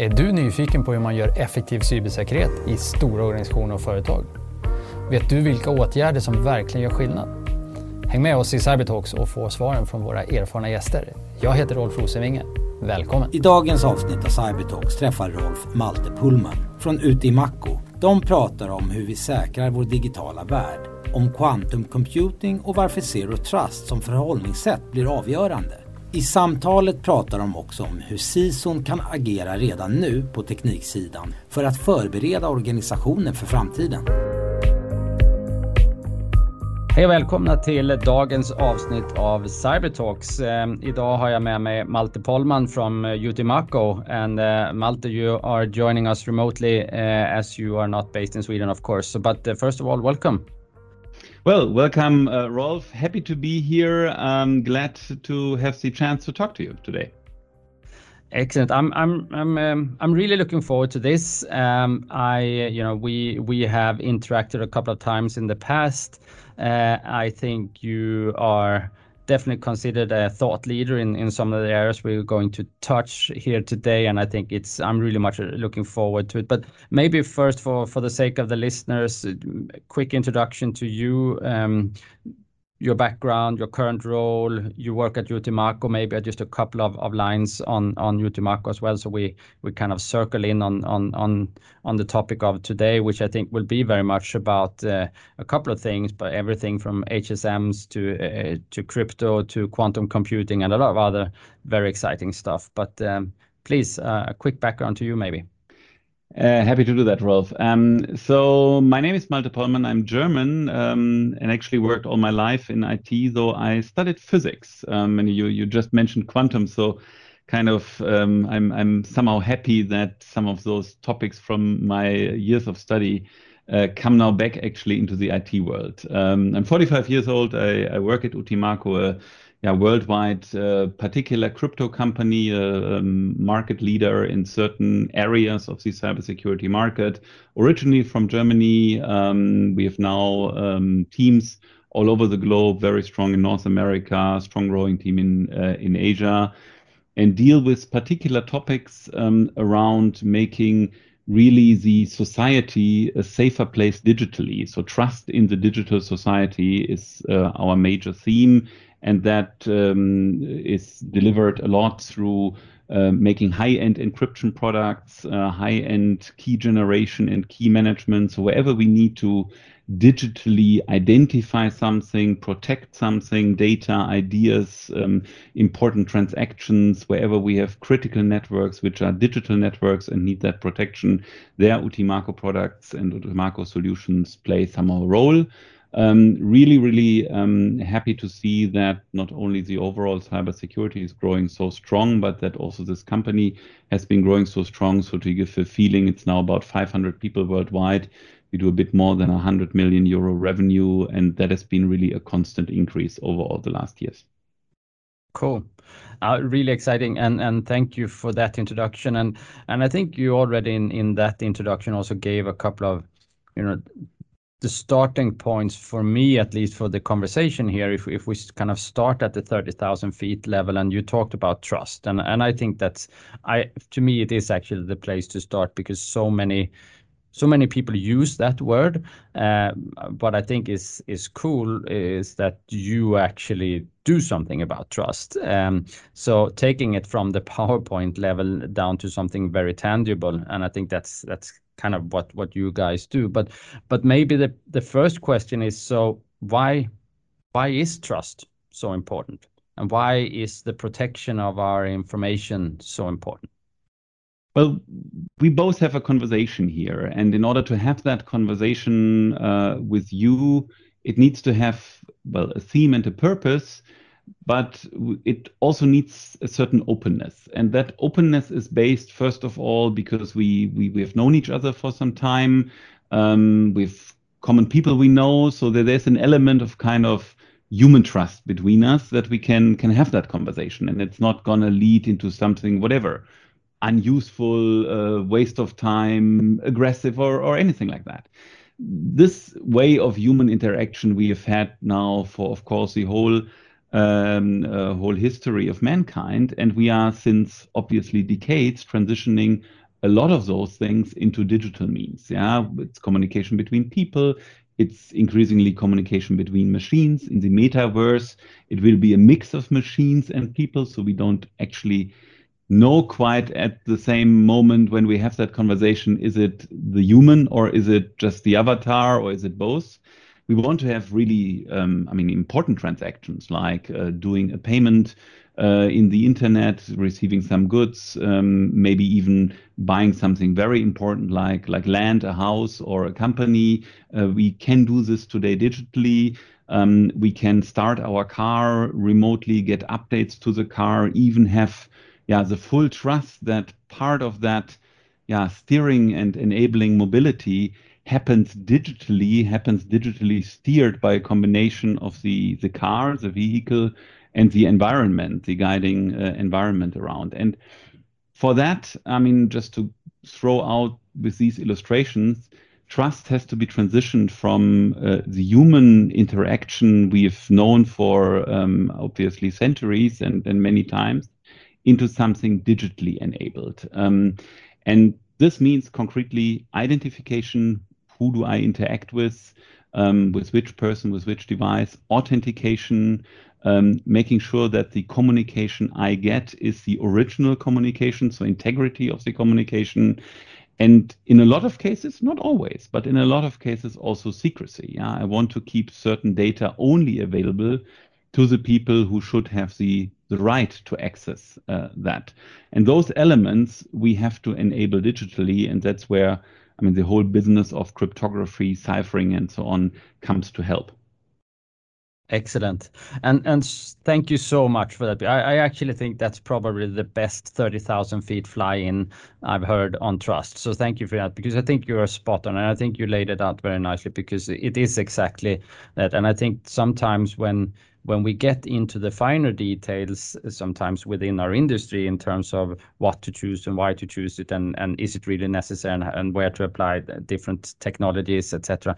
Är du nyfiken på hur man gör effektiv cybersäkerhet i stora organisationer och företag? Vet du vilka åtgärder som verkligen gör skillnad? Häng med oss i Cybertalks och få svaren från våra erfarna gäster. Jag heter Rolf Rosenvinge. Välkommen! I dagens avsnitt av Cybertalks träffar Rolf Malte Pullman från Utimaco. De pratar om hur vi säkrar vår digitala värld, om quantum computing och varför Zero Trust som förhållningssätt blir avgörande. I samtalet pratar de också om hur CISOn kan agera redan nu på tekniksidan för att förbereda organisationen för framtiden. Hej och välkomna till dagens avsnitt av Cybertalks. Eh, idag har jag med mig Malte Polman från eh, Utimaco and uh, Malte you are joining us remotely uh, as you are not based in Sweden of course. So, but uh, first of all welcome. Well, welcome, uh, Rolf. Happy to be here. I'm glad to have the chance to talk to you today. Excellent. I'm I'm I'm um, I'm really looking forward to this. Um, I you know we we have interacted a couple of times in the past. Uh, I think you are definitely considered a thought leader in, in some of the areas we're going to touch here today. And I think it's I'm really much looking forward to it. But maybe first, for for the sake of the listeners, quick introduction to you. Um, your background, your current role, you work at Utimaco, maybe just a couple of, lines on Utimaco as well. So we kind of circle in on the topic of today, which I think will be very much about uh, a couple of things, but everything from HSMs to uh, to crypto to quantum computing and a lot of other very exciting stuff. But um, please, uh, a quick background to you, maybe. Uh, happy to do that, Rolf. Um, so my name is Malte Pollmann. I'm German um, and actually worked all my life in IT. Though I studied physics, um, and you you just mentioned quantum. So kind of um, I'm I'm somehow happy that some of those topics from my years of study uh, come now back actually into the IT world. Um, I'm 45 years old. I, I work at Utimaco. Uh, yeah, worldwide uh, particular crypto company, uh, um, market leader in certain areas of the cybersecurity market. Originally from Germany, um, we have now um, teams all over the globe, very strong in North America, strong growing team in uh, in Asia, and deal with particular topics um, around making really the society a safer place digitally. So trust in the digital society is uh, our major theme and that um, is delivered a lot through uh, making high-end encryption products, uh, high-end key generation and key management. So wherever we need to digitally identify something, protect something, data, ideas, um, important transactions, wherever we have critical networks, which are digital networks and need that protection, there Utimaco products and Utimaco solutions play some role. Um, really, really um, happy to see that not only the overall cybersecurity is growing so strong, but that also this company has been growing so strong. So to give a feeling, it's now about 500 people worldwide. We do a bit more than 100 million euro revenue, and that has been really a constant increase over all the last years. Cool. Uh, really exciting, and and thank you for that introduction. And and I think you already in in that introduction also gave a couple of you know the starting points for me, at least for the conversation here, if if we kind of start at the 30,000 feet level, and you talked about trust, and and I think that's I to me it is actually the place to start because so many so many people use that word. Uh, what I think is is cool is that you actually do something about trust. Um, so taking it from the PowerPoint level down to something very tangible, and I think that's that's kind of what what you guys do. But but maybe the the first question is so why why is trust so important, and why is the protection of our information so important? Well, we both have a conversation here, and in order to have that conversation uh, with you, it needs to have well a theme and a purpose but it also needs a certain openness. And that openness is based first of all because we we, we have known each other for some time. Um, with common people we know. So that there's an element of kind of human trust between us that we can can have that conversation. And it's not going to lead into something whatever unuseful uh, waste of time aggressive or or anything like that. This way of human interaction we have had now for of course the whole um, uh, whole history of mankind. And we are, since obviously decades, transitioning a lot of those things into digital means. Yeah, it's communication between people. It's increasingly communication between machines. In the metaverse, it will be a mix of machines and people, so we don't actually know quite at the same moment when we have that conversation is it the human or is it just the avatar or is it both? We want to have really, um, I mean, important transactions like uh, doing a payment uh, in the internet, receiving some goods, um, maybe even buying something very important like like land, a house, or a company. Uh, we can do this today digitally. Um, we can start our car remotely, get updates to the car, even have yeah the full trust that part of that yeah steering and enabling mobility happens digitally, happens digitally steered by a combination of the the car, the vehicle, and the environment, the guiding uh, environment around. And for that, I mean, just to throw out with these illustrations, trust has to be transitioned from uh, the human interaction we've known for um, obviously centuries and, and many times into something digitally enabled. Um, and this means concretely identification who do I interact with, um, with which person, with which device, authentication, um, making sure that the communication I get is the original communication, so integrity of the communication. And in a lot of cases, not always, but in a lot of cases, also secrecy. Yeah? I want to keep certain data only available to the people who should have the, the right to access uh, that. And those elements we have to enable digitally, and that's where I mean the whole business of cryptography, ciphering, and so on comes to help. Excellent. And and thank you so much for that. I, I actually think that's probably the best 30,000 feet fly in I've heard on trust. So thank you for that because I think you are spot on and I think you laid it out very nicely because it is exactly that. And I think sometimes when when we get into the finer details, uh, sometimes within our industry in terms of what to choose and why to choose it and, and is it really necessary and, and where to apply different technologies, etc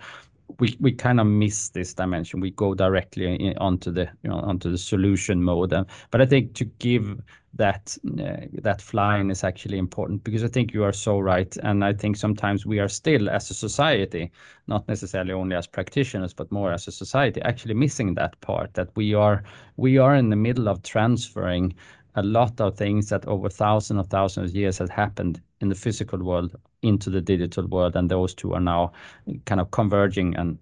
we we kind of miss this dimension. We go directly in, onto the you know onto the solution mode. But I think to give that uh, that flying is actually important because I think you are so right, and I think sometimes we are still as a society, not necessarily only as practitioners, but more as a society, actually missing that part that we are we are in the middle of transferring a lot of things that over thousands of thousands of years has happened in the physical world into the digital world, and those two are now kind of converging and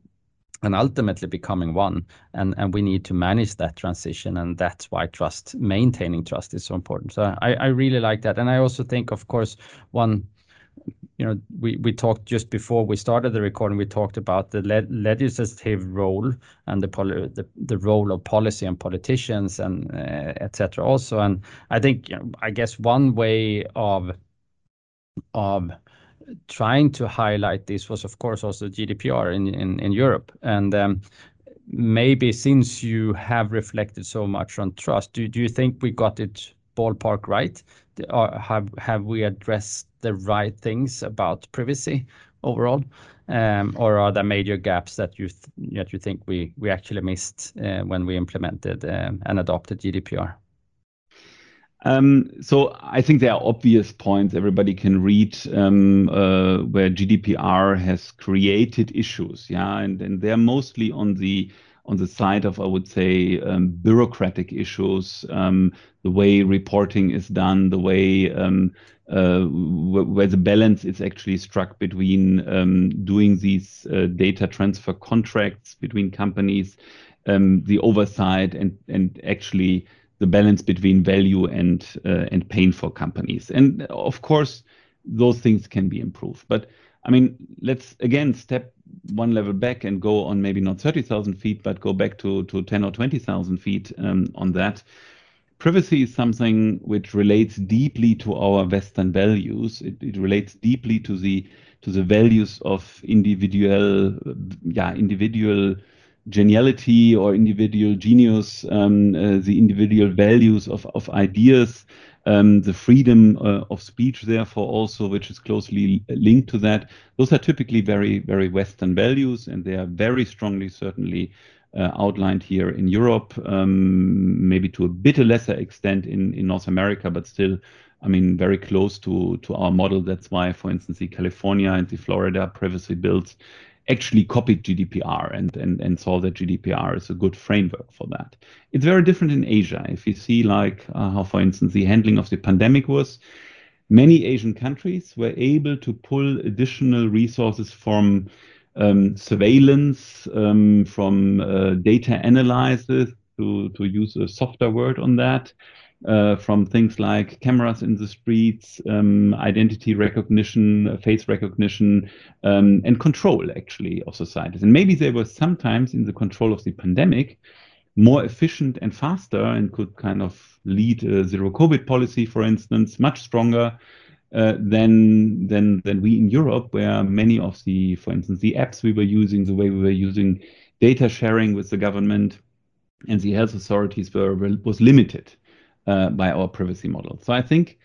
and ultimately becoming one. And and we need to manage that transition, and that's why trust, maintaining trust, is so important. So I I really like that, and I also think, of course, one you know, we, we talked just before we started the recording, we talked about the le legislative role and the, the, the role of policy and politicians and uh, etc. also. And I think, you know, I guess one way of of trying to highlight this was, of course, also GDPR in in, in Europe. And um, maybe since you have reflected so much on trust, do, do you think we got it ballpark right? Or have have we addressed the right things about privacy overall? Um, or are there major gaps that you th that you think we we actually missed uh, when we implemented um, and adopted GDPR? Um, so I think there are obvious points. Everybody can read um, uh, where GDPR has created issues, yeah, and, and they're mostly on the on the side of I would say um, bureaucratic issues, um, the way reporting is done, the way um, uh, where the balance is actually struck between um, doing these uh, data transfer contracts between companies, the oversight, and and actually the balance between value and uh, and pain for companies. And of course, those things can be improved. But I mean, let's again step one level back and go on maybe not 30,000 feet, but go back to, to 10 or 20,000 feet um, on that. Privacy is something which relates deeply to our Western values. It, it relates deeply to the to the values of individual, yeah, individual geniality or individual genius, um, uh, the individual values of, of ideas, um, the freedom uh, of speech, therefore, also, which is closely linked to that. Those are typically very, very Western values, and they are very strongly, certainly, uh, outlined here in Europe, um, maybe to a bit a lesser extent in, in North America, but still I mean, very close to, to our model. That's why, for instance, the California and the Florida privacy bills actually copied GDPR and, and, and saw that GDPR is a good framework for that. It's very different in Asia. If you see like uh, how, for instance, the handling of the pandemic was, many Asian countries were able to pull additional resources from um, surveillance, um, from uh, data analysis, to, to use a softer word on that, uh, from things like cameras in the streets, um, identity recognition, face recognition, um, and control actually of societies. And maybe they were sometimes in the control of the pandemic more efficient and faster and could kind of lead a zero COVID policy, for instance, much stronger uh, than than than we in Europe, where many of the, for instance, the apps we were using, the way we were using data sharing with the government and the health authorities were was limited uh, by our privacy model. So I think,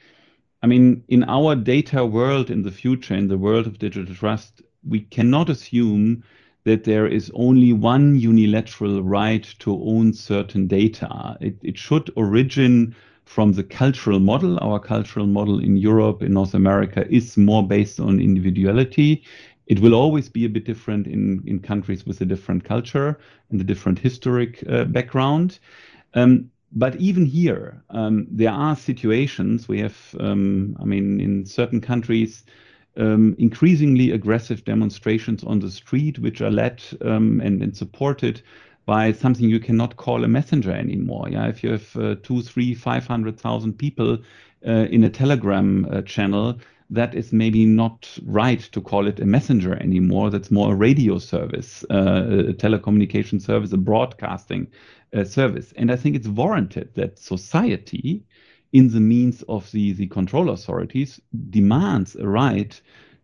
I mean, in our data world in the future, in the world of digital trust, we cannot assume that there is only one unilateral right to own certain data. It, it should origin from the cultural model. Our cultural model in Europe, in North America, is more based on individuality. It will always be a bit different in, in countries with a different culture and a different historic uh, background. Um, but even here, um, there are situations we have, um, I mean, in certain countries, um, increasingly aggressive demonstrations on the street, which are led um, and, and, supported by something you cannot call a messenger anymore. Yeah, if you have uh, two, three, five hundred thousand people uh, in a Telegram uh, channel, that is maybe not right to call it a messenger anymore. That's more a radio service, uh, a telecommunication service, a broadcasting uh, service. And I think it's warranted that society, in the means of the, the control authorities, demands a right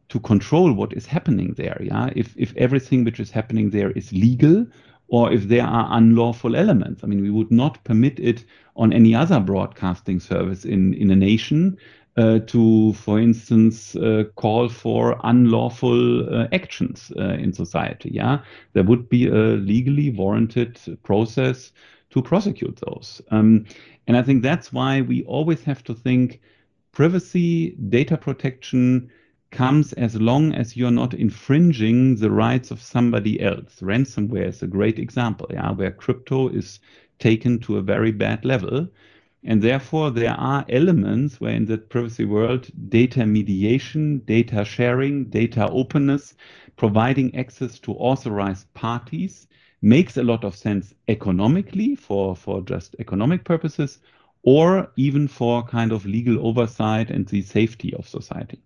to control what is happening there. Yeah, if if everything which is happening there is legal, or if there are unlawful elements. I mean, we would not permit it on any other broadcasting service in in a nation to, for instance, uh, call for unlawful uh, actions uh, in society. Yeah, there would be a legally warranted process to prosecute those. Um, and I think that's why we always have to think privacy, data protection comes as long as you're not infringing the rights of somebody else. Ransomware is a great example, yeah, where crypto is taken to a very bad level. And therefore, there are elements where in the privacy world, data mediation, data sharing, data openness, providing access to authorized parties makes a lot of sense economically for, for just economic purposes, or even for kind of legal oversight and the safety of society.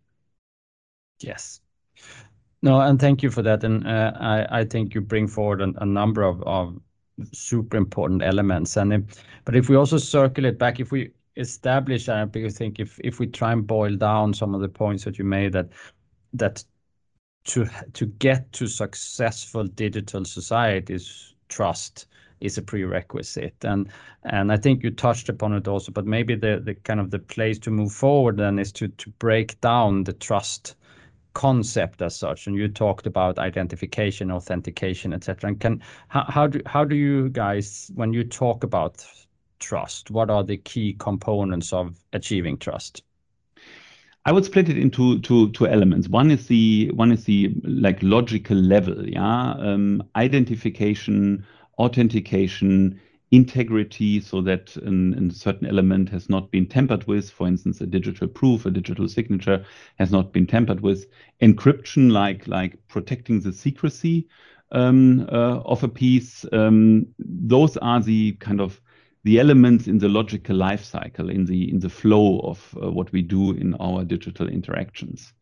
Yes. No, and thank you for that. And uh, I, I think you bring forward a, a number of, of super important elements. And if, but if we also circle it back, if we establish uh, because I think if if we try and boil down some of the points that you made, that that to to get to successful digital societies, trust is a prerequisite. And and I think you touched upon it also, but maybe the the kind of the place to move forward then is to to break down the trust concept as such and you talked about identification authentication etc and can how, how do how do you guys when you talk about trust what are the key components of achieving trust? I would split it into two two elements. One is the one is the like logical level, yeah, um, identification, authentication, integrity so that a certain element has not been tampered with. For instance, a digital proof, a digital signature has not been tampered with. Encryption, like like protecting the secrecy um, uh, of a piece. Um, those are the kind of the elements in the logical life cycle, in the in the flow of uh, what we do in our digital interactions.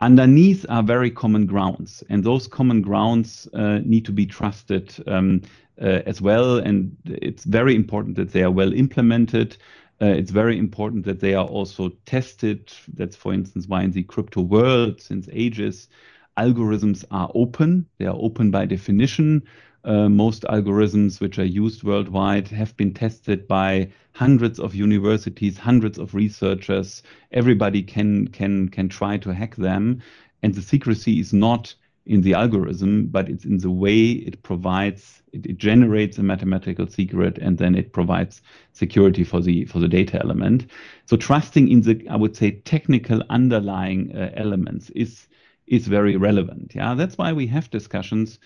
Underneath are very common grounds, and those common grounds uh, need to be trusted um, uh, as well. And it's very important that they are well implemented. Uh, it's very important that they are also tested. That's, for instance, why in the crypto world, since ages, algorithms are open. They are open by definition. Uh, most algorithms which are used worldwide have been tested by hundreds of universities, hundreds of researchers. Everybody can can can try to hack them, and the secrecy is not in the algorithm, but it's in the way it provides, it, it, generates a mathematical secret and then it provides security for the for the data element. So trusting in the, I would say, technical underlying uh, elements is is very relevant. Yeah, that's why we have discussions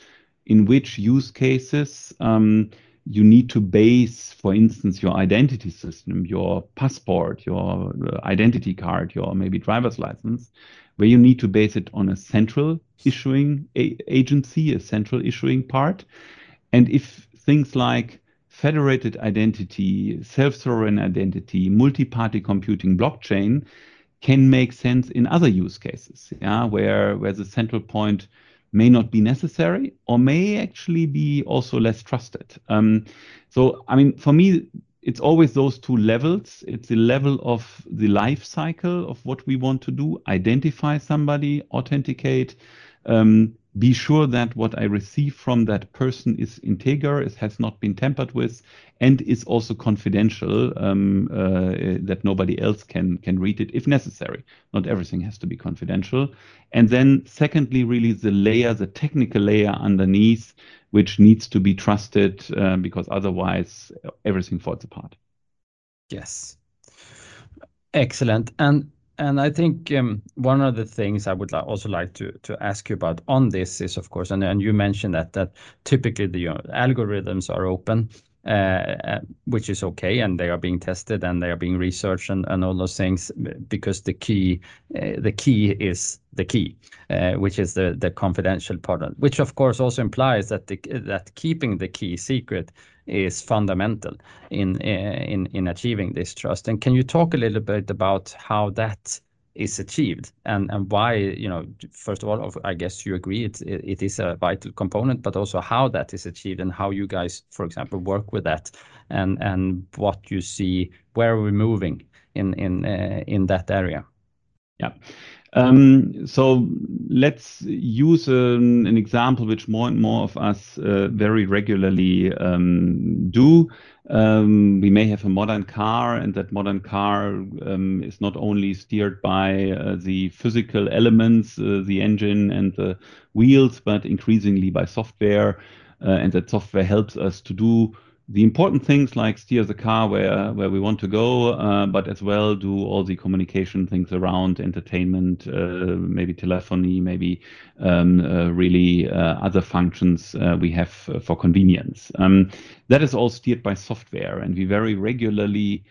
in which use cases um, you need to base, for instance, your identity system, your passport, your uh, identity card, your maybe driver's license, where you need to base it on a central issuing a- agency, a central issuing part. And if things like federated identity, self sovereign identity, multi party computing, blockchain can make sense in other use cases, yeah, where, where the central point may not be necessary or may actually be also less trusted. Um, so, I mean, for me, it's always those two levels. It's the level of the life cycle of what we want to do, identify somebody, authenticate, um, be sure that what I receive from that person is integer, it has not been tampered with, and is also confidential, um, uh, that nobody else can can read it if necessary. Not everything has to be confidential. And then, secondly, really the layer, the technical layer underneath, which needs to be trusted uh, because otherwise everything falls apart. Yes. Excellent. And I think um, one of the things I would also like to to ask you about on this is, of course, and, and you mentioned that that typically the know, algorithms are open, uh, uh, which is okay, and they are being tested and they are being researched and, and all those things because the key uh, the key is the key, uh, which is the confidential part, which of course also implies that keeping the key secret is fundamental in uh, in in achieving this trust. And can you talk a little bit about how that is achieved? And and why you know first of all I guess you agree it it is a vital component but also how that is achieved and how you guys for example work with that and and what you see where are we moving in in in that area? Yeah um, so let's use an, an, example which more and more of us uh, very regularly um, do. Um, we may have a modern car, and that modern car um, is not only steered by uh, the physical elements, uh, the engine and the wheels, but increasingly by software. Uh, and that software helps us to do the important things like steer the car where where we want to go, uh, but as well do all the communication things around entertainment, uh, maybe telephony, maybe um, uh, really uh, other functions uh, we have for convenience. Um, that is all steered by software, and we very regularly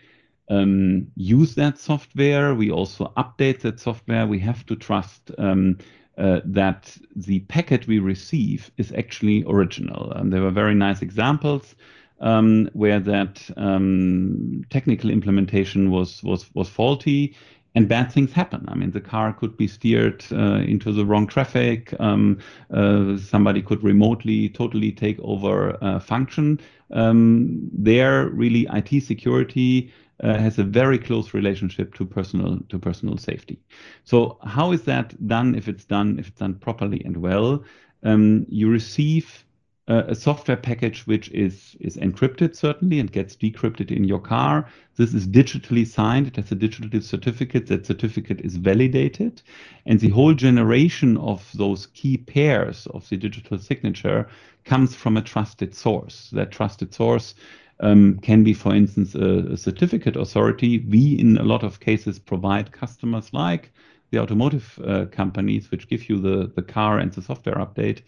um, use that software. We also update that software. We have to trust. Um, uh, that the packet we receive is actually original. And there were very nice examples um, where that um, technical implementation was was was faulty and bad things happen. I mean, the car could be steered uh, into the wrong traffic. Um, uh, somebody could remotely totally take over function. Um, there, really, IT security uh, has a very close relationship to personal to personal safety. So, how is that done? If it's done, if it's done properly and well, um, you receive a software package which is is encrypted certainly and gets decrypted in your car. This is digitally signed. It has a digital certificate. That certificate is validated, and the whole generation of those key pairs of the digital signature comes from a trusted source. That trusted source um, can be, for instance, a, a certificate authority. We, in a lot of cases, provide customers like the automotive uh, companies, which give you the, the car and the software update,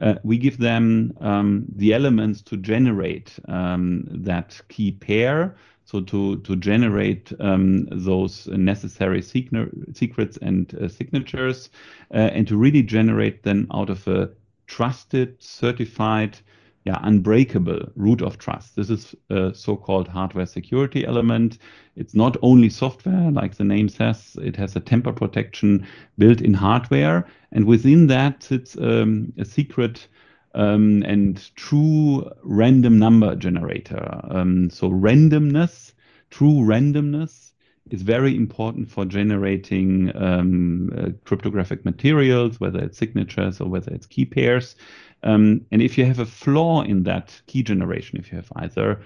uh, we give them um, the elements to generate um, that key pair. So to, to generate um, those necessary secrets and uh, signatures uh, and to really generate them out of a trusted, certified, yeah, unbreakable root of trust. This is a so-called hardware security element. It's not only software, like the name says, it has a tamper protection built in hardware. And within that sits um, a secret um, and true random number generator. Um, so randomness, true randomness is very important for generating um, uh, cryptographic materials, whether it's signatures or whether it's key pairs. Um, and if you have a flaw in that key generation, if you have either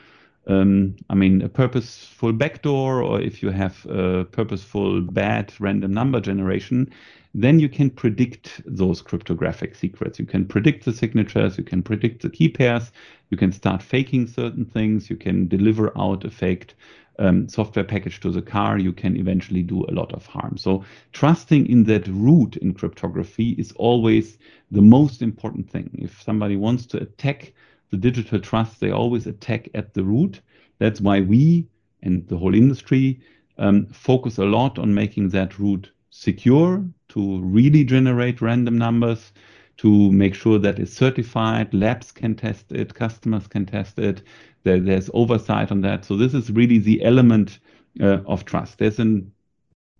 um, I mean, a purposeful backdoor or if you have a purposeful bad random number generation, then you can predict those cryptographic secrets. You can predict the signatures, you can predict the key pairs, you can start faking certain things, you can deliver out a faked um, software package to the car, you can eventually do a lot of harm. So trusting in that root in cryptography is always the most important thing. If somebody wants to attack the digital trust, they always attack at the root. That's why we and the whole industry um, focus a lot on making that root secure to really generate random numbers, to make sure that it's certified, labs can test it, customers can test it, there, there's oversight on that. So this is really the element uh, of trust. There's a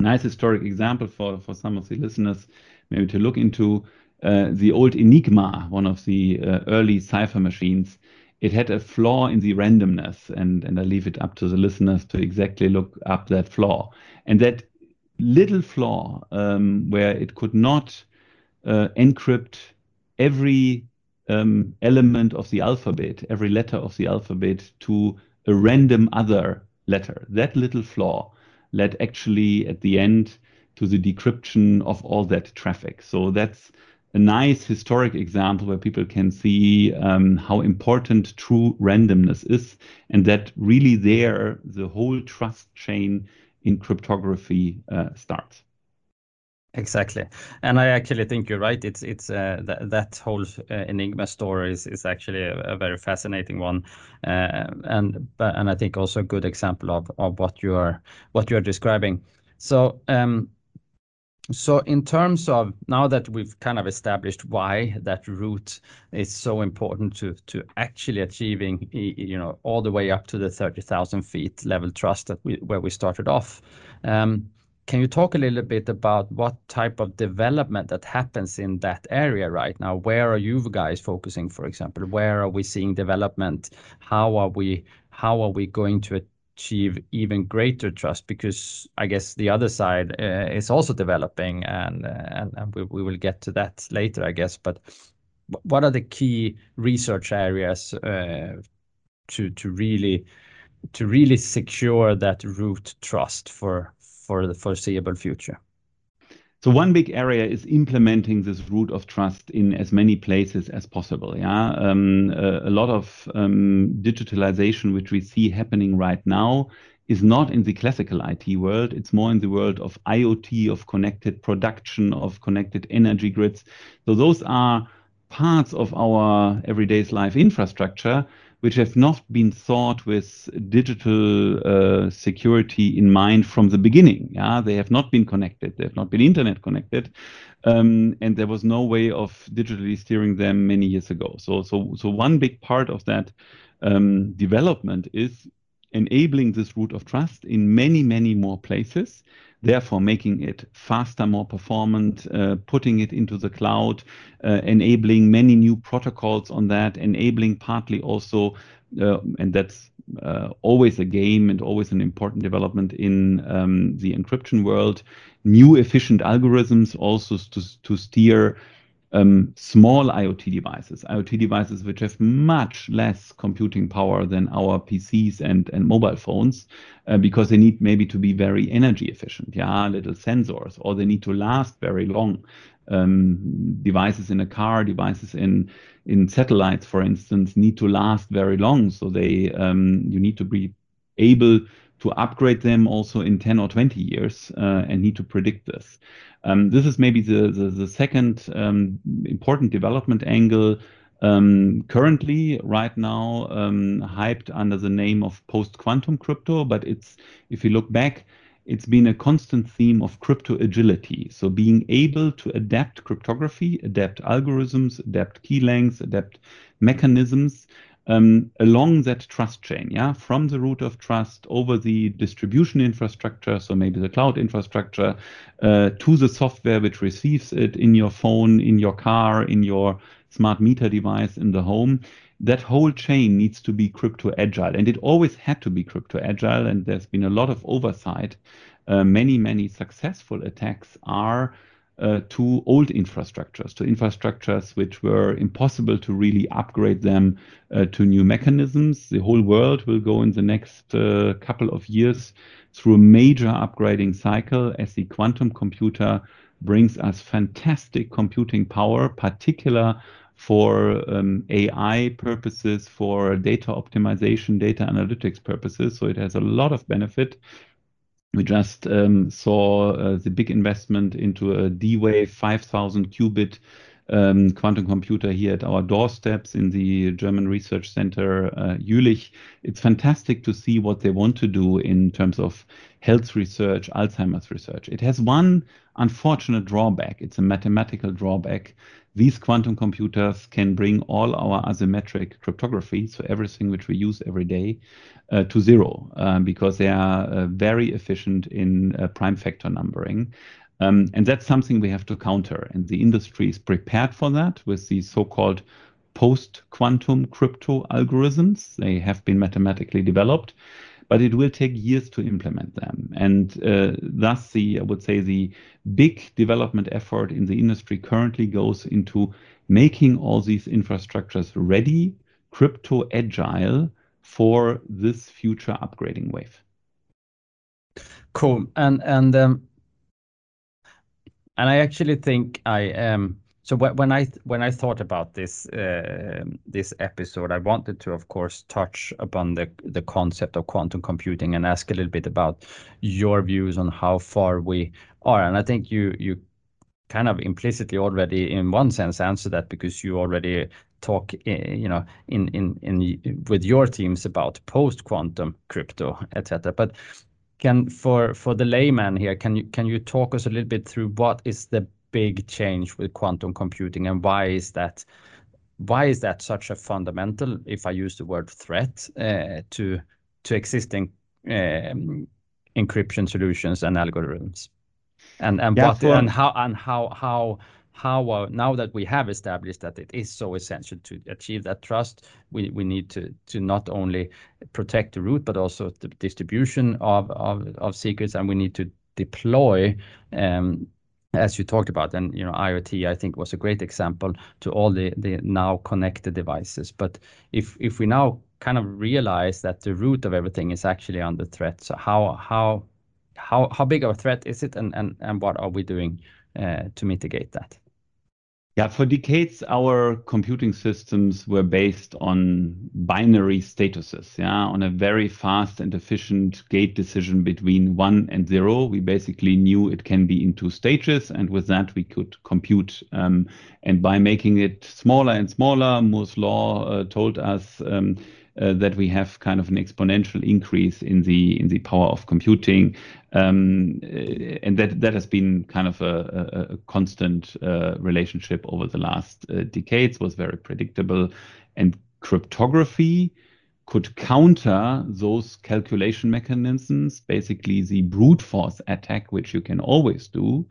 nice historic example for, for some of the listeners maybe to look into. Uh, the old Enigma, one of the uh, early cipher machines, it had a flaw in the randomness, and, and I leave it up to the listeners to exactly look up that flaw. And that little flaw um, where it could not encrypt every um, element of the alphabet, every letter of the alphabet to a random other letter. That little flaw led actually at the end to the decryption of all that traffic. So that's a nice historic example where people can see um, how important true randomness is, and that really there the whole trust chain in cryptography uh, starts. Exactly, and I actually think you're right. It's it's uh, that that whole uh, Enigma story is, is actually a, a very fascinating one, uh, and but and I think also a good example of, of what you are what you are describing. So um, so in terms of now that we've kind of established why that root is so important to to actually achieving you know all the way up to the thirty thousand feet level trust that we where we started off. Um, can you talk a little bit about what type of development that happens in that area right now? Where are you guys focusing, for example? Where are we seeing development? How are we how are we going to achieve even greater trust? Because I guess the other side uh, is also developing, and and we will get to that later, I guess. But what are the key research areas to to really to really secure that root trust for for the foreseeable future? So one big area is implementing this root of trust in as many places as possible. Yeah, um, a, a, lot of um, digitalization which we see happening right now is not in the classical IT world. It's more in the world of IoT, of connected production, of connected energy grids. So those are parts of our everyday's life infrastructure which have not been thought with digital uh, security in mind from the beginning. Yeah, they have not been connected. They have not been internet connected, um, and there was no way of digitally steering them many years ago. So, so, so one big part of that um, development is enabling this root of trust in many, many more places therefore making it faster, more performant, uh, putting it into the cloud, uh, enabling many new protocols on that, enabling partly also, uh, and that's uh, always a game and always an important development in um, the encryption world, new efficient algorithms also to, to steer small IoT devices, IoT devices which have much less computing power than our PCs and, and mobile phones, uh, because they need maybe to be very energy efficient, yeah, little sensors, or they need to last very long. Um, devices in a car, devices in in satellites, for instance, need to last very long. So they um, you need to be able upgrade them also in 10 or 20 years uh, and need to predict this. Um, this is maybe the, the, the second um, important development angle um, currently, right now, um, hyped under the name of post-quantum crypto, but it's if you look back, it's been a constant theme of crypto agility. So being able to adapt cryptography, adapt algorithms, adapt key lengths, adapt mechanisms um, along that trust chain, yeah, from the root of trust over the distribution infrastructure, so maybe the cloud infrastructure, uh, to the software which receives it in your phone, in your car, in your smart meter device in the home. That whole chain needs to be crypto agile, and it always had to be crypto agile. And there's been a lot of oversight. Uh, many, many successful attacks are uh, to old infrastructures, to infrastructures which were impossible to really upgrade them uh, to new mechanisms. The whole world will go in the next uh, couple of years through a major upgrading cycle as the quantum computer brings us fantastic computing power, particular for um, AI purposes, for data optimization, data analytics purposes. So it has a lot of benefit. We just um, saw uh, the big investment into a D-Wave 5000 qubit um, quantum computer here at our doorsteps in the German Research Center uh, Jülich. It's fantastic to see what they want to do in terms of health research, Alzheimer's research. It has one unfortunate drawback. It's a mathematical drawback. These quantum computers can bring all our asymmetric cryptography, so everything which we use every day, uh, to zero um, because they are uh, very efficient in uh, prime factor numbering. Um, and that's something we have to counter. And the industry is prepared for that with the so called post quantum crypto algorithms. They have been mathematically developed, but it will take years to implement them. And uh, thus, the I would say the big development effort in the industry currently goes into making all these infrastructures ready, crypto agile for this future upgrading wave. Cool. And and um, and I actually think I um so when I when I thought about this uh, this episode, I wanted to, of course, touch upon the the concept of quantum computing and ask a little bit about your views on how far we are. And I think you you kind of implicitly already, in one sense, answer that because you already talk, eh, you know, in in in with your teams about post quantum crypto, etc. But for for the layman here, can you can you talk us a little bit through what is the big change with quantum computing and why is that why is that such a fundamental, if I use the word threat, uh, to to existing um, encryption solutions and algorithms, and and yeah, what for... and how how uh, now that we have established that it is so essential to achieve that trust, we, we need to not only protect the root but also the distribution of secrets, and we need to deploy. Um, as you talked about, and you know, IoT, I think was a great example to all the the now connected devices. But if if we now kind of realize that the root of everything is actually under threat, so how how how how big of a threat is it, and and and what are we doing uh, to mitigate that? Yeah, for decades, our computing systems were based on binary statuses, yeah, on a very fast and efficient gate decision between one and zero. We basically knew it can be in two stages, and with that, we could compute. Um, and by making it smaller and smaller, Moore's law uh, told us um, uh, that we have kind of an exponential increase in the in the power of computing, um, uh, and that that has been kind of a, a, a constant uh, relationship over the last uh, decades. Was very predictable, and cryptography could counter those calculation mechanisms. Basically, the brute force attack, which you can always do.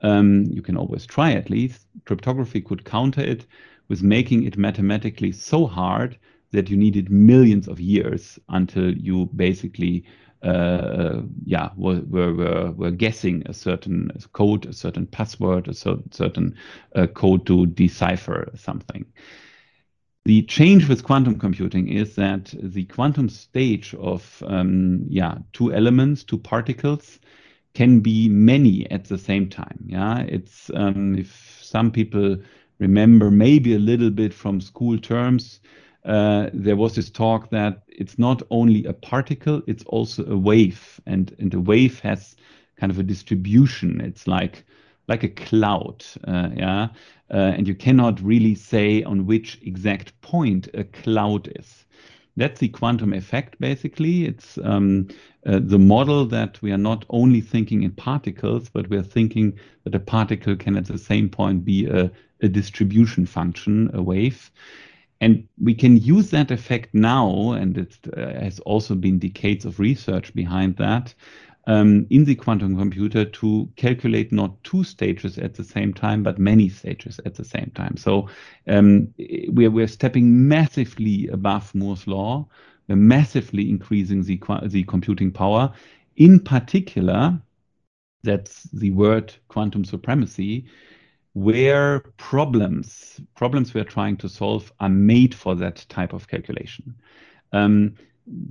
Um, you can always try at least. Cryptography could counter it with making it mathematically so hard that you needed millions of years until you basically uh, yeah were, were, were guessing a certain code, a certain password, a certain uh, code to decipher something. The change with quantum computing is that the quantum stage of um, yeah two elements, two particles, can be many at the same time. Yeah, it's um, if some people remember maybe a little bit from school terms uh, there was this talk that it's not only a particle, it's also a wave, and and a wave has kind of a distribution. It's like like a cloud, uh, yeah, uh, and you cannot really say on which exact point a cloud is. That's the quantum effect, basically. It's um, uh, the model that we are not only thinking in particles, but we're thinking that a particle can at the same point be a, a distribution function, a wave. And we can use that effect now, and it uh, has also been decades of research behind that, um, in the quantum computer to calculate not two stages at the same time, but many stages at the same time. So um, we're, we're stepping massively above Moore's law. We're massively increasing the, the computing power. In particular, that's the word quantum supremacy, where problems problems we are trying to solve are made for that type of calculation. Um,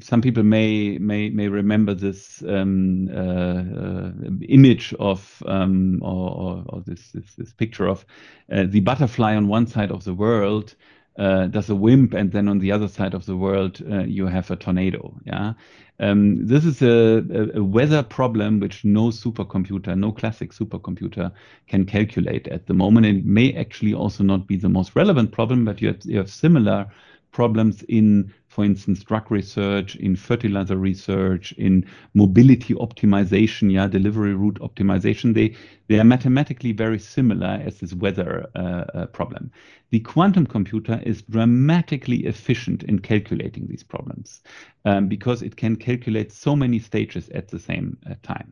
some people may may may remember this um, uh, uh, image of um, or, or, or this, this, this picture of uh, the butterfly on one side of the world uh, does a WIMP, and then on the other side of the world uh, you have a tornado. Yeah, um, this is a, a, weather problem which no supercomputer, no classic supercomputer, can calculate at the moment. It may actually also not be the most relevant problem, but you have, you have similar problems in for instance, drug research, in fertilizer research, in mobility optimization, yeah, delivery route optimization, they, they are mathematically very similar as this weather uh, uh, problem. The quantum computer is dramatically efficient in calculating these problems um, because it can calculate so many stages at the same uh, time.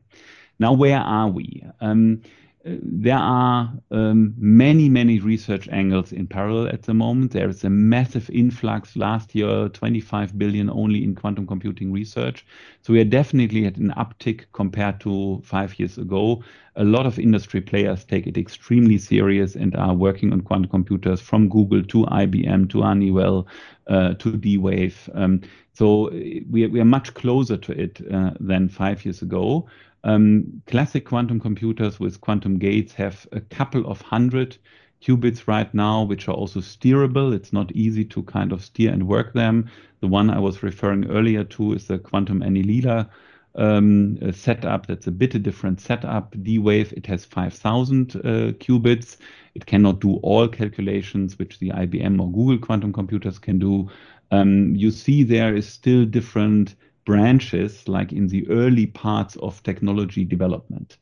Now, where are we? Um, there are um, many, many research angles in parallel at the moment. There is a massive influx last year, 25 billion only in quantum computing research. So we are definitely at an uptick compared to five years ago. A lot of industry players take it extremely serious and are working on quantum computers from Google to IBM to Honeywell uh, to D-Wave. Um, so we, we are much closer to it uh, than five years ago. Um, classic quantum computers with quantum gates have a couple of hundred qubits right now, which are also steerable. It's not easy to kind of steer and work them. The one I was referring earlier to is the quantum annealer um, setup. That's a bit a different setup. D-Wave, it has 5,000 uh, qubits. It cannot do all calculations, which the IBM or Google quantum computers can do. Um, you see there is still different branches, like in the early parts of technology development.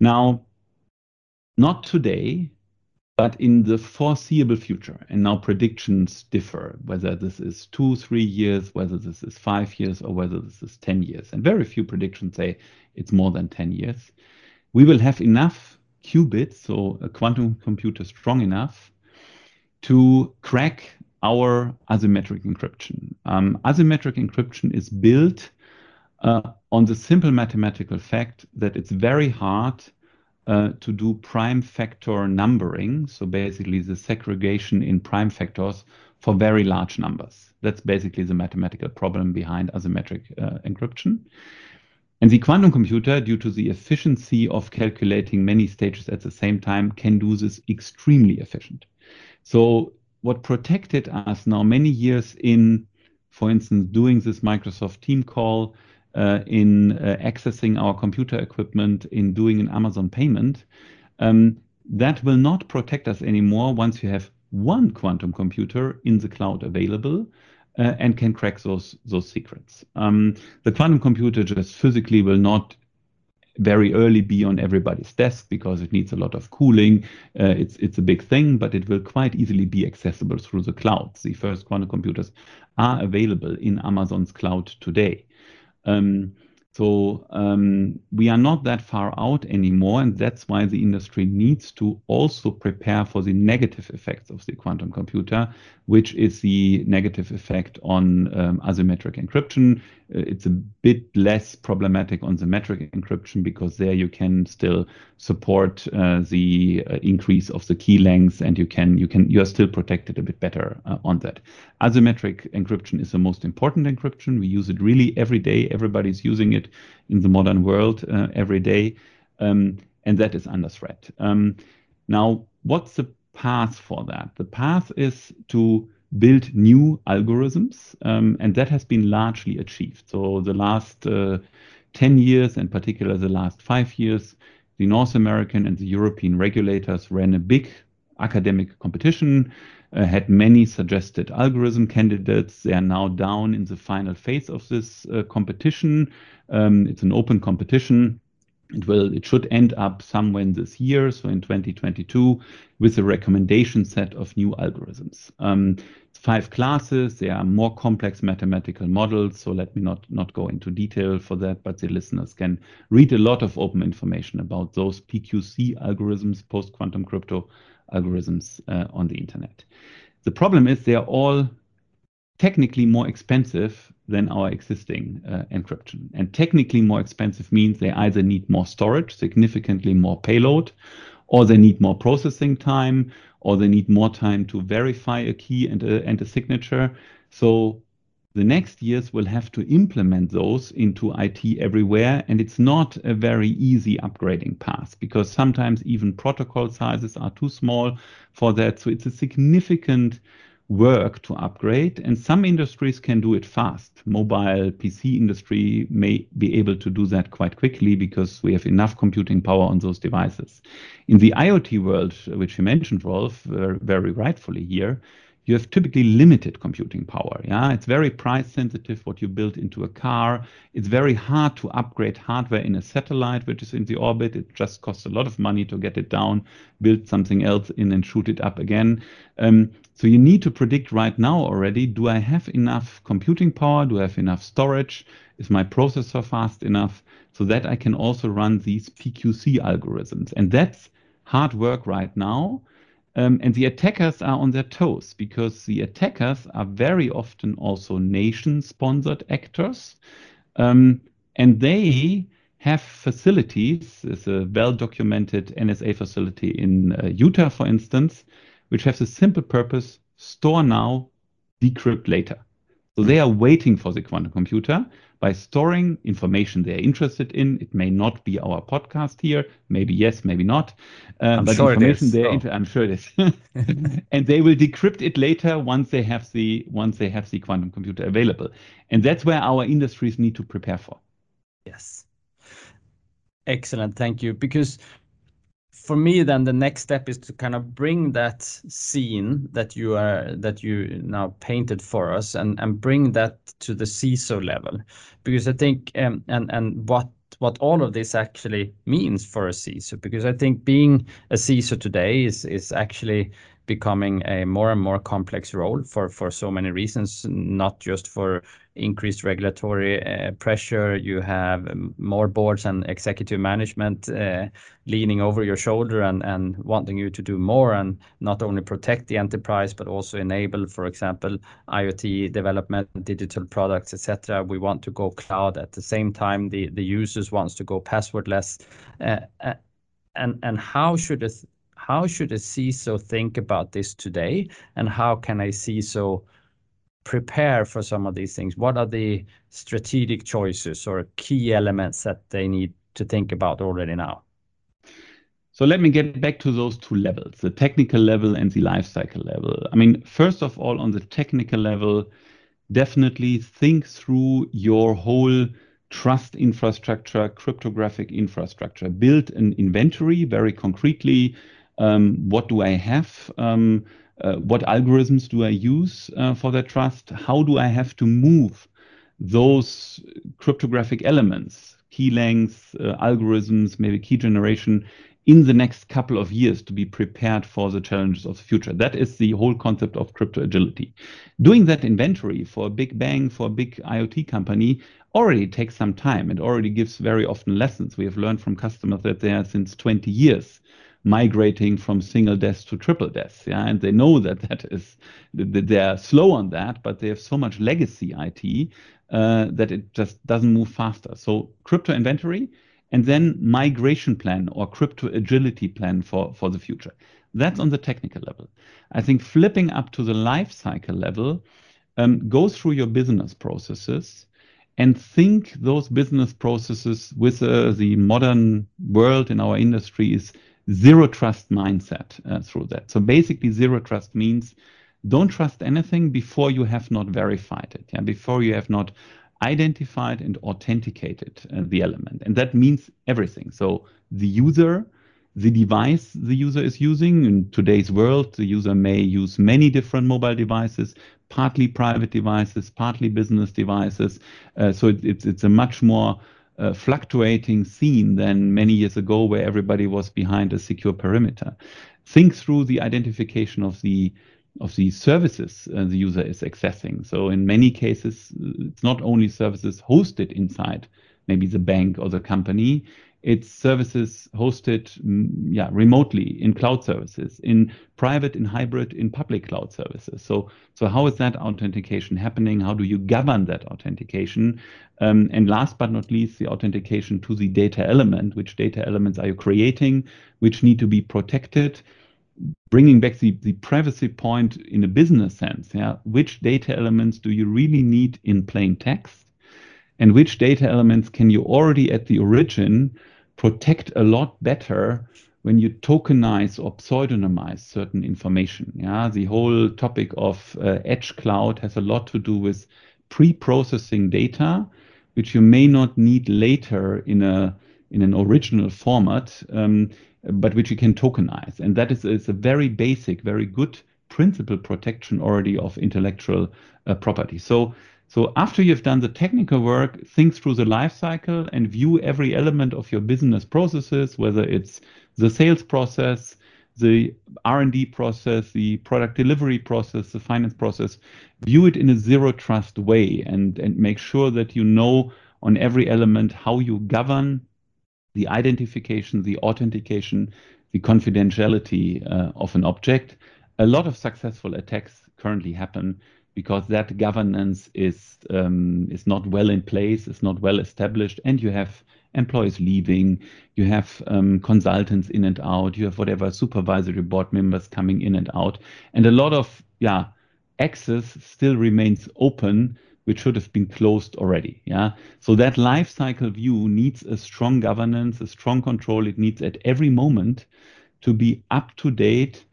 Now, not today, but in the foreseeable future, and now predictions differ, whether this is two, three years, whether this is five years, or whether this is 10 years. And very few predictions say it's more than 10 years. We will have enough qubits, so a quantum computer strong enough to crack our asymmetric encryption. Um, asymmetric encryption is built uh, on the simple mathematical fact that it's very hard uh, to do prime factor numbering, so basically the segregation in prime factors for very large numbers. That's basically the mathematical problem behind asymmetric uh, encryption. And the quantum computer, due to the efficiency of calculating many stages at the same time, can do this extremely efficient. So what protected us now many years in, for instance, doing this Microsoft team call, uh, in uh, accessing our computer equipment, in doing an Amazon payment, um, that will not protect us anymore once you have one quantum computer in the cloud available uh, and can crack those those secrets. Um, the quantum computer just physically will not very early be on everybody's desk because it needs a lot of cooling. Uh, it's it's a big thing, but it will quite easily be accessible through the cloud. The first quantum computers are available in Amazon's cloud today. Um, so um, we are not that far out anymore, and that's why the industry needs to also prepare for the negative effects of the quantum computer, which is the negative effect on um, asymmetric encryption. Uh, it's a bit less problematic on symmetric encryption because there you can still support uh, the uh, increase of the key length, and you can you can you are still protected a bit better uh, on that. Asymmetric encryption is the most important encryption. We use it really every day. Everybody's using it in the modern world uh, every day, um, and that is under threat. Um, now, what's the path for that? The path is to build new algorithms, um, and that has been largely achieved. So the last uh, 10 years, in particular the last five years, the North American and the European regulators ran a big academic competition, uh, had many suggested algorithm candidates. They are now down in the final phase of this uh, competition. Um, it's an open competition. It will, it should end up somewhere in this year, so in 2022, with a recommendation set of new algorithms. Um, five classes. They are more complex mathematical models. So let me not, not go into detail for that, but the listeners can read a lot of open information about those PQC algorithms, post-quantum crypto algorithms uh, on the internet. The problem is they are all technically more expensive than our existing uh, encryption. And technically more expensive means they either need more storage, significantly more payload, or they need more processing time, or they need more time to verify a key and a, and a signature. So the next years will have to implement those into IT everywhere. And it's not a very easy upgrading path because sometimes even protocol sizes are too small for that. So it's a significant work to upgrade and some industries can do it fast. Mobile pc industry may be able to do that quite quickly because we have enough computing power on those devices. In the iot world which you mentioned rolf very rightfully here you have typically limited computing power. Yeah, it's very price sensitive what you build into a car. It's very hard to upgrade hardware in a satellite which is in the orbit. It just costs a lot of money to get it down, build something else in, and shoot it up again. Um, so you need to predict right now already: Do I have enough computing power? Do I have enough storage? Is my processor fast enough so that I can also run these PQC algorithms? And that's hard work right now. Um, and the attackers are on their toes because the attackers are very often also nation sponsored actors. Um, and they have facilities, there's a well documented NSA facility in uh, Utah, for instance, which has a simple purpose store now, decrypt later. So they are waiting for the quantum computer by storing information they're interested in. It may not be our podcast here, maybe yes, maybe not. Uh, but sure information they're inter- I'm sure it is. and they will decrypt it later once they have the once they have the quantum computer available. And that's where our industries need to prepare for. Yes. Excellent, thank you. Because for me then the next step is to kind of bring that scene that you are that you now painted for us and and bring that to the CISO level. Because I think um, and and what what all of this actually means for a CISO because I think being a CISO today is is actually becoming a more and more complex role for for so many reasons not just for increased regulatory uh, pressure. You have more boards and executive management uh, leaning over your shoulder and, and wanting you to do more and not only protect the enterprise, but also enable, for example, IoT development, digital products, etc. We want to go cloud at the same time. The, the users wants to go passwordless. Uh, and, and how should a, how should a CISO think about this today? And how can a CISO prepare for some of these things? What are the strategic choices or key elements that they need to think about already now? So let me get back to those two levels, the technical level and the lifecycle level. I mean, first of all, on the technical level, definitely think through your whole trust infrastructure, cryptographic infrastructure. Build an inventory very concretely. Um, what do I have? Um, uh, what algorithms do I use uh, for that trust? How do I have to move those cryptographic elements, key lengths, uh, algorithms, maybe key generation in the next couple of years to be prepared for the challenges of the future. That is the whole concept of crypto agility. Doing that inventory for a big bang, for a big IoT company already takes some time. It already gives very often lessons. We have learned from customers that they are since 20 years migrating from single DES to triple DES. Yeah, and they know that that is they're slow on that, but they have so much legacy IT uh, that it just doesn't move faster. So crypto inventory and then migration plan or crypto agility plan for for the future. That's on the technical level. I think flipping up to the life cycle level, um, go through your business processes and think those business processes with uh, the modern world in our industry is zero trust mindset uh, through that. So basically, zero trust means don't trust anything before you have not verified it, yeah, before you have not identified and authenticated uh, the element. And that means everything. So the user, the device the user is using in today's world, the user may use many different mobile devices, partly private devices, partly business devices. Uh, so it, it's, it's a much more uh, fluctuating scene than many years ago where everybody was behind a secure perimeter. Think through the identification of the of the services uh, the user is accessing. So in many cases, it's not only services hosted inside maybe the bank or the company. It's services hosted mm, yeah, remotely in cloud services, in private, in hybrid, in public cloud services. So, so how is that authentication happening? How do you govern that authentication? Um, and last but not least, the authentication to the data element. Which data elements are you creating? Which need to be protected? bringing back the, the privacy point in a business sense, yeah, which data elements do you really need in plain text? And which data elements can you already at the origin protect a lot better when you tokenize or pseudonymize certain information? Yeah, the whole topic of uh, edge cloud has a lot to do with pre-processing data, which you may not need later in a in an original format. Um, but which you can tokenize. And that is, is a very basic, very good principal protection already of intellectual uh, property. So, so after you've done the technical work, think through the life cycle and view every element of your business processes, whether it's the sales process, the R&D process, the product delivery process, the finance process, view it in a zero trust way and, and make sure that you know on every element how you govern the identification, the authentication, the confidentiality uh, of an object. A lot of successful attacks currently happen because that governance is um, is not well in place, is not well established, and you have employees leaving, you have um, consultants in and out, you have whatever supervisory board members coming in and out, and a lot of yeah access still remains open which should have been closed already. Yeah. So that life cycle view needs a strong governance, a strong control. It needs at every moment to be up to date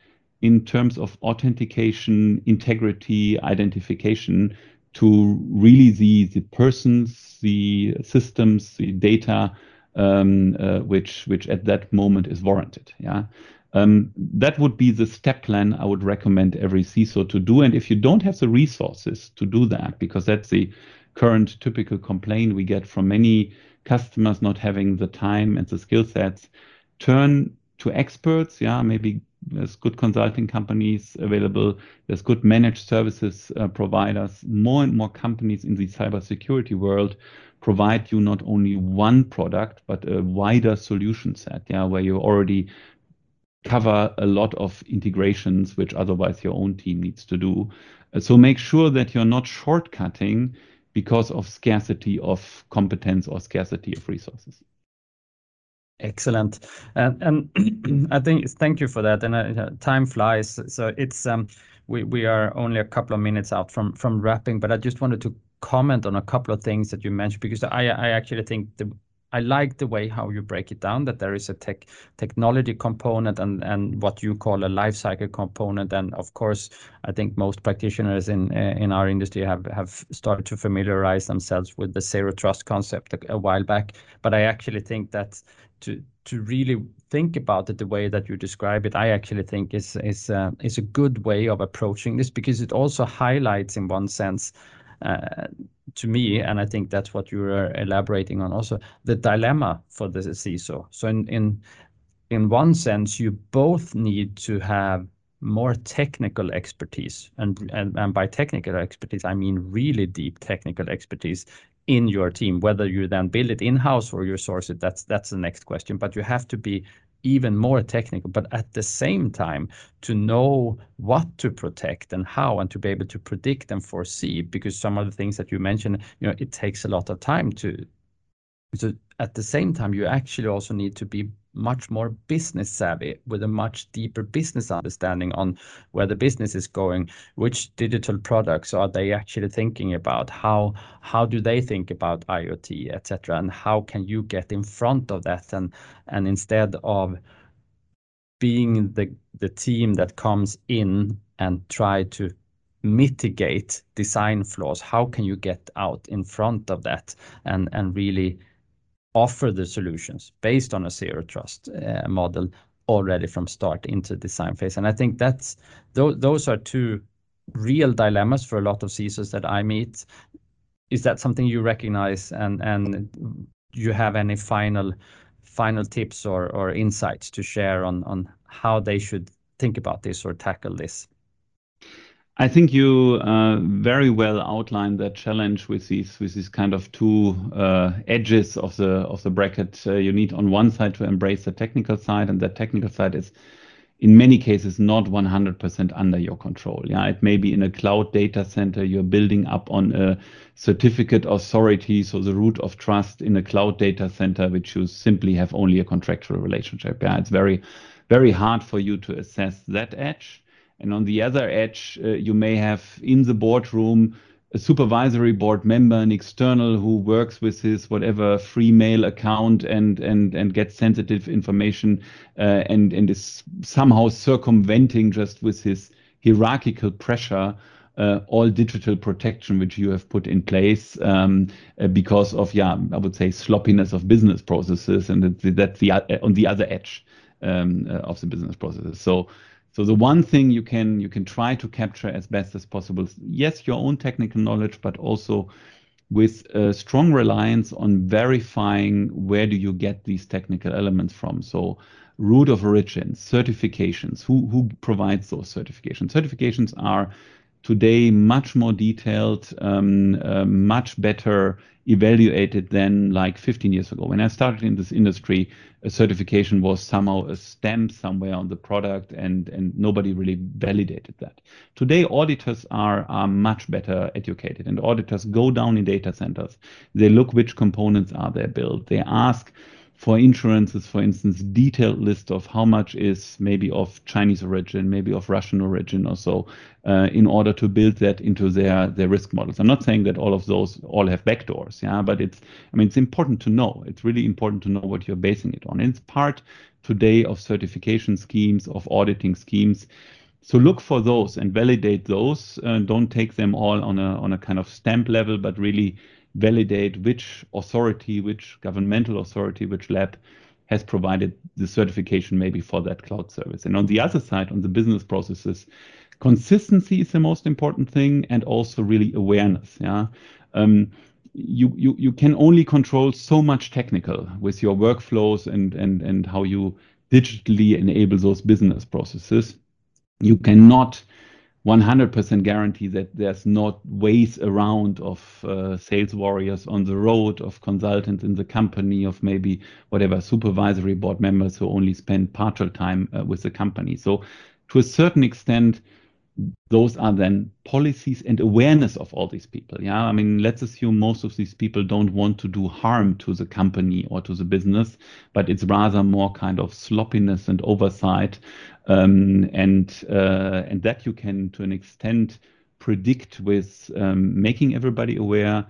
in terms of authentication, integrity, identification to really the, the persons, the systems, the data, um, uh, which which at that moment is warranted. Yeah. Um, that would be the step plan I would recommend every CISO to do. And if you don't have the resources to do that, because that's the current typical complaint we get from many customers not having the time and the skill sets, turn to experts. Yeah, maybe there's good consulting companies available. There's good managed services uh, providers. More and more companies in the cybersecurity world provide you not only one product but a wider solution set. Yeah, where you already cover a lot of integrations which otherwise your own team needs to do. Uh, so make sure that you're not shortcutting because of scarcity of competence or scarcity of resources. Excellent. And, I think thank you for that. And uh, time flies. So it's um, we, we are only a couple of minutes out from from wrapping, but I just wanted to comment on a couple of things that you mentioned because I I actually think the I like the way how you break it down, that there is a tech technology component and and what you call a life cycle component. And of course, I think most practitioners in uh, in our industry have have started to familiarize themselves with the zero trust concept a while back. But I actually think that to to really think about it the way that you describe it, I actually think is is uh, is a good way of approaching this because it also highlights in one sense uh, to me, and I think that's what you were elaborating on also, the dilemma for the CISO. So in in in one sense, you both need to have more technical expertise, and and, and by technical expertise, I mean really deep technical expertise in your team. Whether you then build it in house or you source it, that's that's the next question. But you have to be even more technical, but at the same time to know what to protect and how and to be able to predict and foresee because some of the things that you mentioned, you know, it takes a lot of time to so at the same time you actually also need to be much more business savvy with a much deeper business understanding on where the business is going which digital products are they actually thinking about? How how do they think about iot etc and how can you get in front of that? And and instead of being the the team that comes in and try to mitigate design flaws how can you get out in front of that and and really offer the solutions based on a zero trust uh, model already from start into design phase. And I think that's those are two real dilemmas for a lot of CISOs that I meet. Is that something you recognize and and you have any final final tips or or insights to share on on how they should think about this or tackle this? I think you uh, very well outlined that challenge with these with these kind of two uh, edges of the of the bracket. Uh, you need on one side to embrace the technical side, and that technical side is in many cases not 100% under your control. Yeah, it may be in a cloud data center you're building up on a certificate authority, so the root of trust in a cloud data center, which you simply have only a contractual relationship. Yeah, it's very, very hard for you to assess that edge. And on the other edge, uh, you may have in the boardroom a supervisory board member, an external who works with his whatever free mail account and and and gets sensitive information uh, and and is somehow circumventing just with his hierarchical pressure uh, all digital protection which you have put in place um, uh, because of yeah I would say sloppiness of business processes and that's the, uh, on the other edge um, uh, of the business processes. So so the one thing you can you can try to capture as best as possible, yes, your own technical knowledge, but also with a strong reliance on verifying where do you get these technical elements from. So root of origin, certifications, who who provides those certifications? Certifications are today much more detailed, um, uh, much better evaluated than like 15 years ago. When I started in this industry, a certification was somehow a stamp somewhere on the product and, and nobody really validated that. Today, auditors are, are much better educated and auditors go down in data centers. They look which components are there built. They ask, for insurances, for instance, detailed list of how much is maybe of Chinese origin, maybe of Russian origin or so, uh, in order to build that into their their risk models. I'm not saying that all of those all have backdoors, yeah, but it's I mean it's important to know. It's really important to know what you're basing it on. And it's part today of certification schemes, of auditing schemes. So look for those and validate those. Uh, don't take them all on a on a kind of stamp level, but really validate which authority, which governmental authority, which lab has provided the certification maybe for that cloud service. And on the other side, on the business processes, consistency is the most important thing and also really awareness. Yeah. Um, you, you, you can only control so much technical with your workflows and, and, and how you digitally enable those business processes. You cannot 100% guarantee that there's not ways around of uh, sales warriors on the road, of consultants in the company, of maybe whatever supervisory board members who only spend partial time uh, with the company. So, to a certain extent, those are then policies and awareness of all these people. Yeah, I mean, let's assume most of these people don't want to do harm to the company or to the business, but it's rather more kind of sloppiness and oversight um, and uh, and that you can to an extent predict with um, making everybody aware,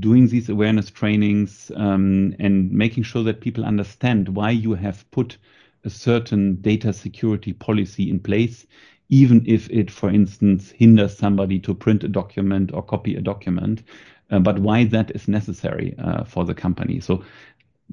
doing these awareness trainings, um, and making sure that people understand why you have put a certain data security policy in place, even if it, for instance, hinders somebody to print a document or copy a document, uh, but why that is necessary uh, for the company. So,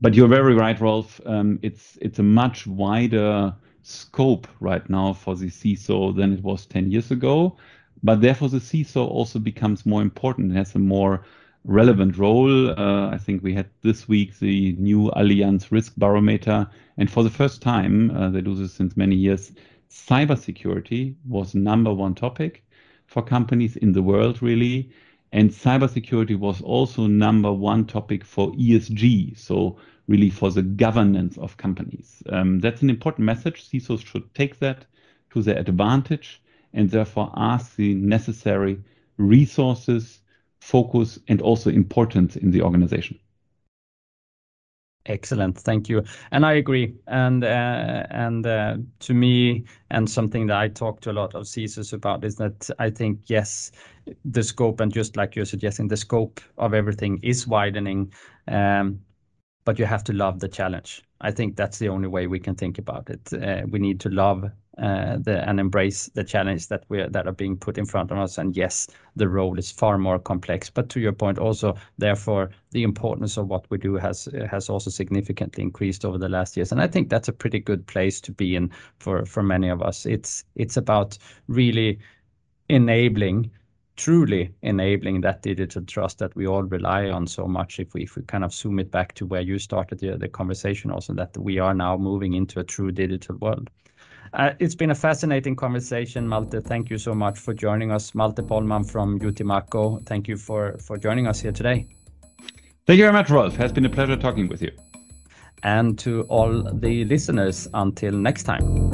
but you're very right, Rolf. Um, it's it's a much wider scope right now for the CISO than it was 10 years ago. But therefore, the CISO also becomes more important and has a more relevant role. Uh, I think we had this week the new Allianz Risk Barometer. And for the first time, uh, they do this since many years, cybersecurity was number one topic for companies in the world, really. And cybersecurity was also number one topic for ESG. So really for the governance of companies. Um, that's an important message. CISOs should take that to their advantage and therefore ask the necessary resources, focus, and also importance in the organization. Excellent. Thank you. And I agree. And uh, and uh, to me, and something that I talk to a lot of CISOs about is that I think, yes, the scope, and just like you're suggesting, the scope of everything is widening. Um, but you have to love the challenge. I think that's the only way we can think about it. Uh, we need to love uh, the and embrace the challenge that we that are being put in front of us. And yes, the role is far more complex. But to your point, also therefore the importance of what we do has has also significantly increased over the last years. And I think that's a pretty good place to be in for for many of us. It's it's about really enabling truly enabling that digital trust that we all rely on so much if we, if we kind of zoom it back to where you started the, the conversation also that we are now moving into a true digital world Uh, it's been a fascinating conversation, Malte. Thank you so much for joining us. Malte Pollmann from UTMACO. Thank you for, for joining us here today. Thank you very much, Rolf. It has been a pleasure talking with you. And to all the listeners, until next time.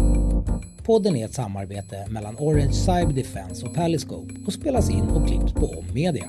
Podden är ett samarbete mellan Orange Cyber Defense och Paliscope och spelas in och klipps på Om Media.